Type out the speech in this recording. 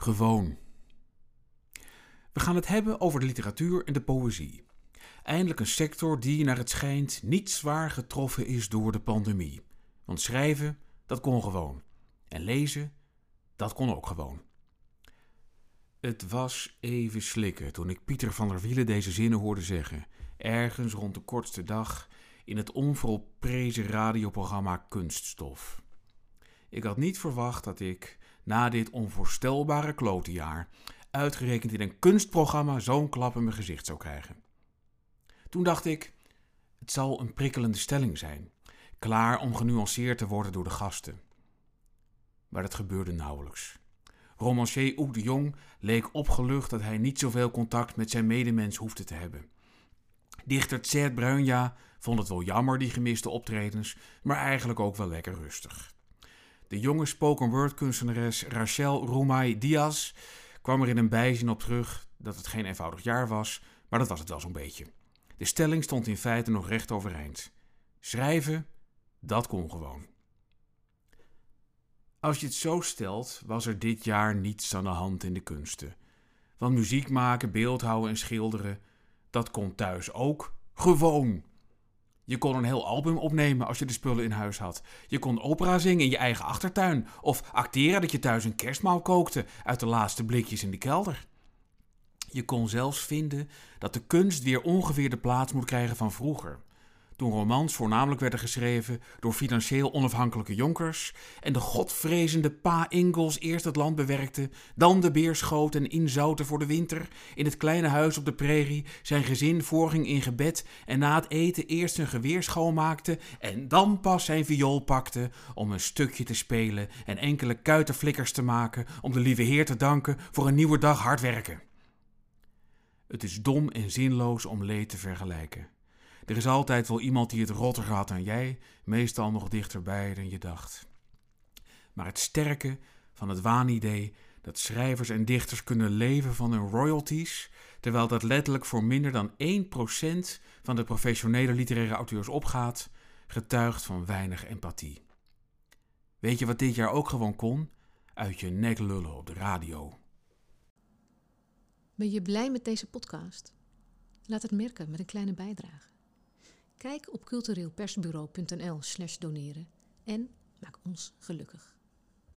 Gewoon. We gaan het hebben over de literatuur en de poëzie. Eindelijk een sector die, naar het schijnt, niet zwaar getroffen is door de pandemie. Want schrijven, dat kon gewoon. En lezen, dat kon ook gewoon. Het was even slikken toen ik Pieter van der Wielen deze zinnen hoorde zeggen, ergens rond de kortste dag in het onvolprezen radioprogramma Kunststof. Ik had niet verwacht dat ik, na dit onvoorstelbare klotenjaar, uitgerekend in een kunstprogramma zo'n klap in mijn gezicht zou krijgen. Toen dacht ik, het zal een prikkelende stelling zijn, klaar om genuanceerd te worden door de gasten. Maar dat gebeurde nauwelijks. Romancier Oek de Jong leek opgelucht dat hij niet zoveel contact met zijn medemens hoefde te hebben. Dichter Tjerd Bruinja vond het wel jammer, die gemiste optredens, maar eigenlijk ook wel lekker rustig. De jonge spoken word kunstenares Rachel Roumai Diaz kwam er in een bijzin op terug dat het geen eenvoudig jaar was, maar dat was het wel zo'n beetje. De stelling stond in feite nog recht overeind. Schrijven, dat kon gewoon. Als je het zo stelt, was er dit jaar niets aan de hand in de kunsten. Want muziek maken, beeldhouden en schilderen, dat kon thuis ook gewoon. Je kon een heel album opnemen als je de spullen in huis had. Je kon opera zingen in je eigen achtertuin. Of acteren dat je thuis een kerstmaal kookte uit de laatste blikjes in de kelder. Je kon zelfs vinden dat de kunst weer ongeveer de plaats moet krijgen van vroeger toen romans voornamelijk werden geschreven door financieel onafhankelijke jonkers en de godvrezende Pa Ingalls eerst het land bewerkte, dan de beer schoot en inzouten voor de winter, in het kleine huis op de prairie zijn gezin voorging in gebed en na het eten eerst zijn geweer schoonmaakte en dan pas zijn viool pakte om een stukje te spelen en enkele kuitenflikkers te maken om de lieve Heer te danken voor een nieuwe dag hard werken. Het is dom en zinloos om leed te vergelijken. Er is altijd wel iemand die het rotter gaat dan jij, meestal nog dichterbij dan je dacht. Maar het sterke van het waanidee dat schrijvers en dichters kunnen leven van hun royalties, terwijl dat letterlijk voor minder dan 1% van de professionele literaire auteurs opgaat, getuigt van weinig empathie. Weet je wat dit jaar ook gewoon kon? Uit je nek lullen op de radio. Ben je blij met deze podcast? Laat het merken met een kleine bijdrage. Kijk op cultureelpersbureau.nl/slash doneren en maak ons gelukkig.